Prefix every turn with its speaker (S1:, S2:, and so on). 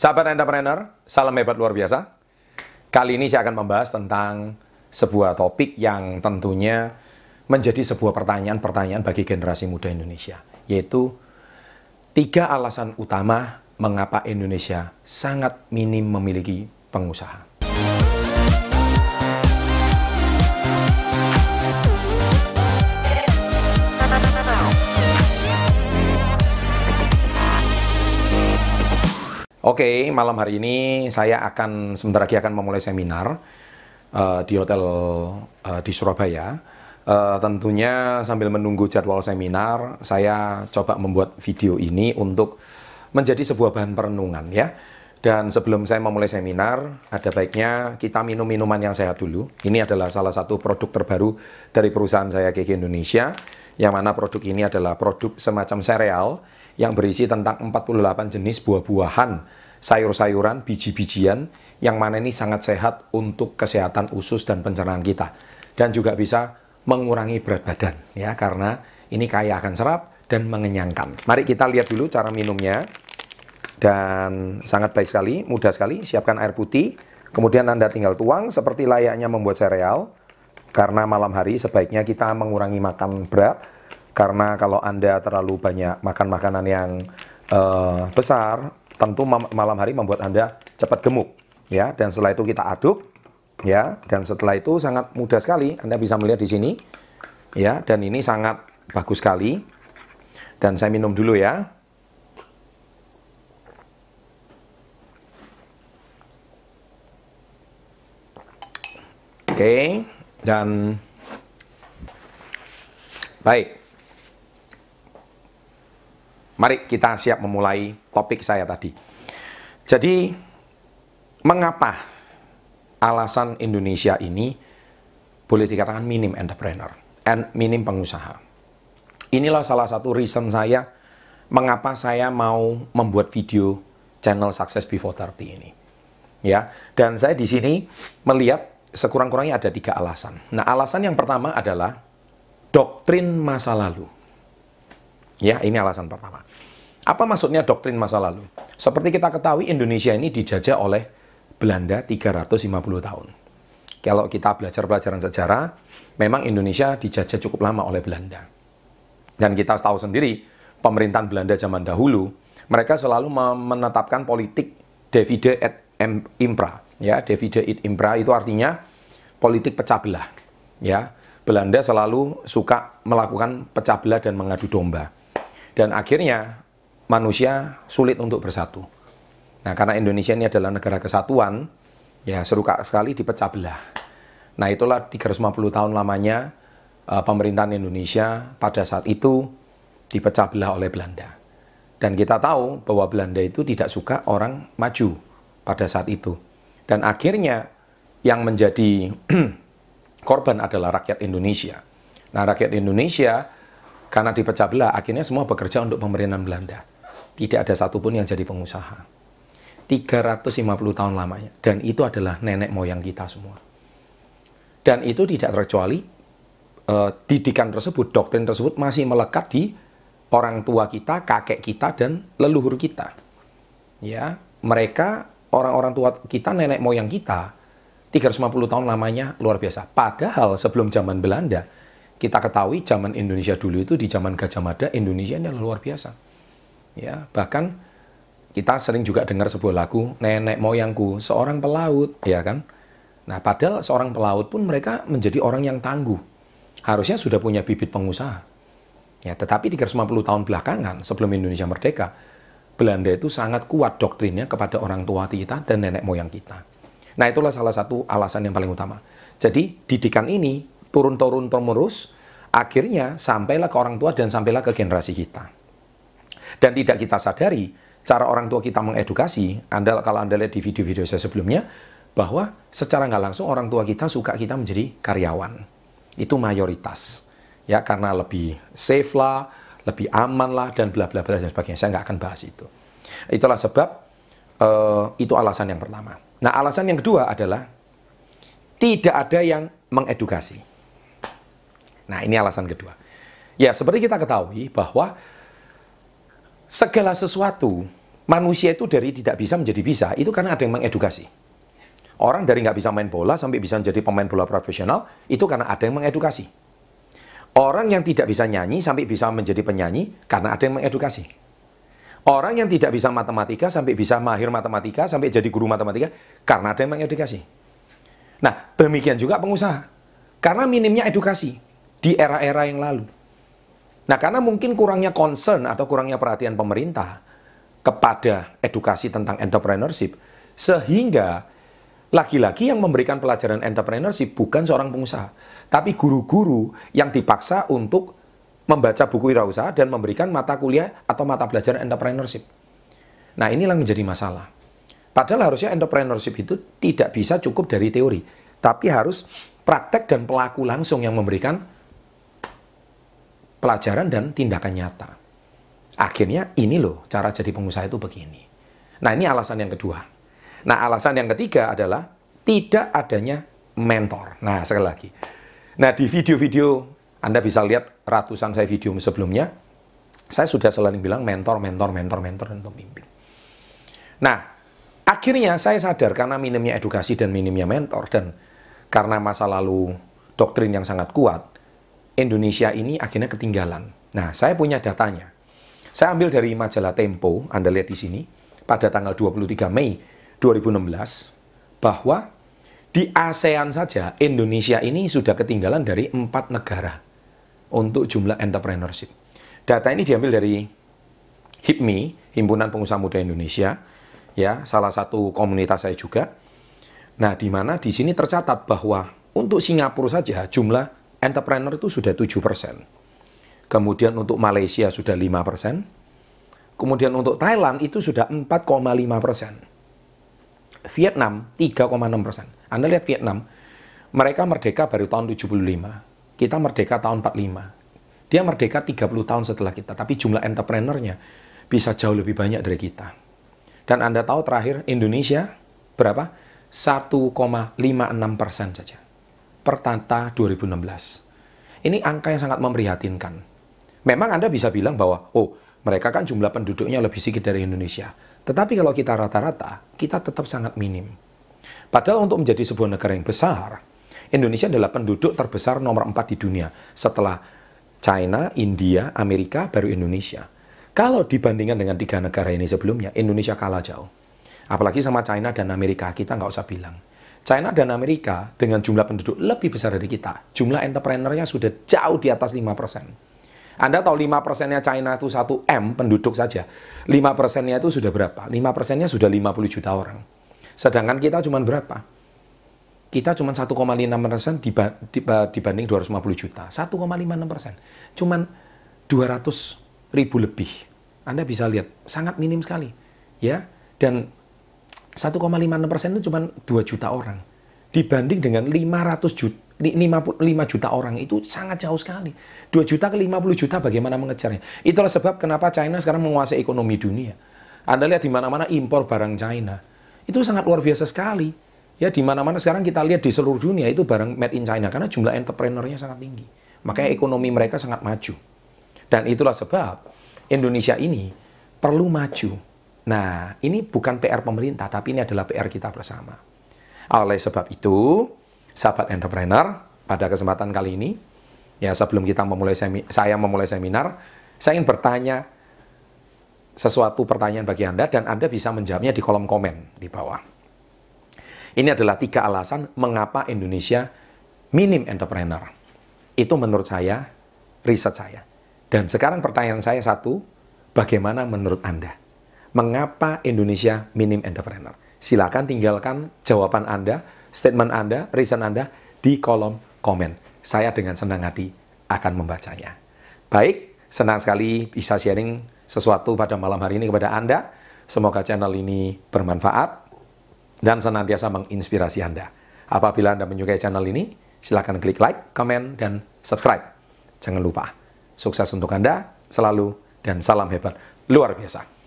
S1: Sahabat entrepreneur, salam hebat luar biasa. Kali ini saya akan membahas tentang sebuah topik yang tentunya menjadi sebuah pertanyaan-pertanyaan bagi generasi muda Indonesia, yaitu tiga alasan utama mengapa Indonesia sangat minim memiliki pengusaha. Oke, malam hari ini saya akan sebentar lagi akan memulai seminar uh, di hotel uh, di Surabaya. Uh, tentunya sambil menunggu jadwal seminar, saya coba membuat video ini untuk menjadi sebuah bahan perenungan ya. Dan sebelum saya memulai seminar, ada baiknya kita minum minuman yang sehat dulu. Ini adalah salah satu produk terbaru dari perusahaan saya GG Indonesia, yang mana produk ini adalah produk semacam sereal yang berisi tentang 48 jenis buah-buahan, sayur-sayuran, biji-bijian yang mana ini sangat sehat untuk kesehatan usus dan pencernaan kita dan juga bisa mengurangi berat badan ya karena ini kaya akan serat dan mengenyangkan. Mari kita lihat dulu cara minumnya. Dan sangat baik sekali, mudah sekali. Siapkan air putih, kemudian Anda tinggal tuang seperti layaknya membuat sereal. Karena malam hari sebaiknya kita mengurangi makan berat karena kalau Anda terlalu banyak makan makanan yang uh, besar, tentu malam hari membuat Anda cepat gemuk. ya. Dan setelah itu kita aduk, ya. Dan setelah itu sangat mudah sekali, Anda bisa melihat di sini, ya. Dan ini sangat bagus sekali. Dan saya minum dulu ya. Oke, dan baik. Mari kita siap memulai topik saya tadi. Jadi, mengapa alasan Indonesia ini boleh dikatakan minim entrepreneur, and minim pengusaha? Inilah salah satu reason saya mengapa saya mau membuat video channel Success Before 30 ini. Ya, dan saya di sini melihat sekurang-kurangnya ada tiga alasan. Nah, alasan yang pertama adalah doktrin masa lalu. Ya, ini alasan pertama. Apa maksudnya doktrin masa lalu? Seperti kita ketahui Indonesia ini dijajah oleh Belanda 350 tahun. Kalau kita belajar pelajaran sejarah, memang Indonesia dijajah cukup lama oleh Belanda. Dan kita tahu sendiri, pemerintahan Belanda zaman dahulu, mereka selalu menetapkan politik divide et impra. Ya, divide et impra itu artinya politik pecah belah. Ya, Belanda selalu suka melakukan pecah belah dan mengadu domba. Dan akhirnya manusia sulit untuk bersatu. Nah, karena Indonesia ini adalah negara kesatuan, ya seruka sekali dipecah belah. Nah, itulah 350 tahun lamanya uh, pemerintahan Indonesia pada saat itu dipecah belah oleh Belanda. Dan kita tahu bahwa Belanda itu tidak suka orang maju pada saat itu. Dan akhirnya yang menjadi korban adalah rakyat Indonesia. Nah, rakyat Indonesia karena dipecah belah, akhirnya semua bekerja untuk pemerintahan Belanda. Tidak ada satupun yang jadi pengusaha. 350 tahun lamanya. Dan itu adalah nenek moyang kita semua. Dan itu tidak terkecuali uh, didikan tersebut, doktrin tersebut masih melekat di orang tua kita, kakek kita, dan leluhur kita. Ya, mereka orang-orang tua kita, nenek moyang kita, 350 tahun lamanya luar biasa. Padahal sebelum zaman Belanda, kita ketahui zaman Indonesia dulu itu di zaman Gajah Mada Indonesia ini luar biasa. Ya, bahkan kita sering juga dengar sebuah lagu nenek moyangku seorang pelaut, ya kan? Nah, padahal seorang pelaut pun mereka menjadi orang yang tangguh. Harusnya sudah punya bibit pengusaha. Ya, tetapi 350 tahun belakangan sebelum Indonesia merdeka, Belanda itu sangat kuat doktrinnya kepada orang tua kita dan nenek moyang kita. Nah, itulah salah satu alasan yang paling utama. Jadi, didikan ini turun-turun temurus, akhirnya sampailah ke orang tua dan sampailah ke generasi kita. Dan tidak kita sadari, cara orang tua kita mengedukasi, anda kalau Anda lihat di video-video saya sebelumnya, bahwa secara nggak langsung orang tua kita suka kita menjadi karyawan. Itu mayoritas. Ya, karena lebih safe lah, lebih aman lah, dan bla bla bla dan sebagainya. Saya nggak akan bahas itu. Itulah sebab uh, itu alasan yang pertama. Nah, alasan yang kedua adalah tidak ada yang mengedukasi. Nah, ini alasan kedua. Ya, seperti kita ketahui bahwa segala sesuatu manusia itu dari tidak bisa menjadi bisa, itu karena ada yang mengedukasi. Orang dari nggak bisa main bola sampai bisa menjadi pemain bola profesional, itu karena ada yang mengedukasi. Orang yang tidak bisa nyanyi sampai bisa menjadi penyanyi, karena ada yang mengedukasi. Orang yang tidak bisa matematika sampai bisa mahir matematika, sampai jadi guru matematika, karena ada yang mengedukasi. Nah, demikian juga pengusaha. Karena minimnya edukasi di era-era yang lalu. Nah, karena mungkin kurangnya concern atau kurangnya perhatian pemerintah kepada edukasi tentang entrepreneurship, sehingga lagi-lagi yang memberikan pelajaran entrepreneurship bukan seorang pengusaha, tapi guru-guru yang dipaksa untuk membaca buku wirausaha dan memberikan mata kuliah atau mata pelajaran entrepreneurship. Nah, inilah menjadi masalah. Padahal harusnya entrepreneurship itu tidak bisa cukup dari teori, tapi harus praktek dan pelaku langsung yang memberikan pelajaran dan tindakan nyata. Akhirnya ini loh cara jadi pengusaha itu begini. Nah, ini alasan yang kedua. Nah, alasan yang ketiga adalah tidak adanya mentor. Nah, sekali lagi. Nah, di video-video anda bisa lihat ratusan saya video sebelumnya, saya sudah selalu bilang mentor, mentor, mentor, mentor, dan pemimpin. Nah, akhirnya saya sadar karena minimnya edukasi dan minimnya mentor, dan karena masa lalu doktrin yang sangat kuat, Indonesia ini akhirnya ketinggalan. Nah, saya punya datanya. Saya ambil dari majalah Tempo, Anda lihat di sini, pada tanggal 23 Mei 2016, bahwa di ASEAN saja Indonesia ini sudah ketinggalan dari empat negara untuk jumlah entrepreneurship. Data ini diambil dari HIPMI, Himpunan Pengusaha Muda Indonesia, ya, salah satu komunitas saya juga. Nah, di mana di sini tercatat bahwa untuk Singapura saja jumlah entrepreneur itu sudah 7%. Kemudian untuk Malaysia sudah 5%. Kemudian untuk Thailand itu sudah 4,5%. Vietnam 3,6%. Anda lihat Vietnam, mereka merdeka baru tahun 75 kita merdeka tahun 45. Dia merdeka 30 tahun setelah kita, tapi jumlah entrepreneurnya bisa jauh lebih banyak dari kita. Dan Anda tahu terakhir Indonesia berapa? 1,56 persen saja per tata 2016. Ini angka yang sangat memprihatinkan. Memang Anda bisa bilang bahwa, oh mereka kan jumlah penduduknya lebih sedikit dari Indonesia. Tetapi kalau kita rata-rata, kita tetap sangat minim. Padahal untuk menjadi sebuah negara yang besar, Indonesia adalah penduduk terbesar nomor 4 di dunia setelah China, India, Amerika, baru Indonesia. Kalau dibandingkan dengan tiga negara ini sebelumnya, Indonesia kalah jauh. Apalagi sama China dan Amerika, kita nggak usah bilang. China dan Amerika dengan jumlah penduduk lebih besar dari kita. Jumlah entrepreneurnya sudah jauh di atas 5%. Anda tahu 5 persennya China itu 1 M penduduk saja. 5 persennya itu sudah berapa? 5 persennya sudah 50 juta orang. Sedangkan kita cuma berapa? kita cuma 1,56 persen dibanding 250 juta. 1,56 persen. Cuman 200 ribu lebih. Anda bisa lihat, sangat minim sekali. ya. Dan 1,56 persen itu cuma 2 juta orang. Dibanding dengan 500 juta, 5 juta orang itu sangat jauh sekali. 2 juta ke 50 juta bagaimana mengejarnya. Itulah sebab kenapa China sekarang menguasai ekonomi dunia. Anda lihat di mana-mana impor barang China. Itu sangat luar biasa sekali Ya di mana-mana sekarang kita lihat di seluruh dunia itu barang made in China karena jumlah entrepreneurnya sangat tinggi. Makanya ekonomi mereka sangat maju. Dan itulah sebab Indonesia ini perlu maju. Nah, ini bukan PR pemerintah, tapi ini adalah PR kita bersama. Oleh sebab itu, sahabat entrepreneur, pada kesempatan kali ini, ya sebelum kita memulai semi, saya memulai seminar, saya ingin bertanya sesuatu pertanyaan bagi Anda dan Anda bisa menjawabnya di kolom komen di bawah. Ini adalah tiga alasan mengapa Indonesia minim entrepreneur. Itu menurut saya, riset saya. Dan sekarang pertanyaan saya satu, bagaimana menurut Anda? Mengapa Indonesia minim entrepreneur? Silakan tinggalkan jawaban Anda, statement Anda, riset Anda di kolom komen. Saya dengan senang hati akan membacanya. Baik, senang sekali bisa sharing sesuatu pada malam hari ini kepada Anda. Semoga channel ini bermanfaat dan senantiasa menginspirasi Anda. Apabila Anda menyukai channel ini, silakan klik like, komen, dan subscribe. Jangan lupa, sukses untuk Anda selalu dan salam hebat luar biasa.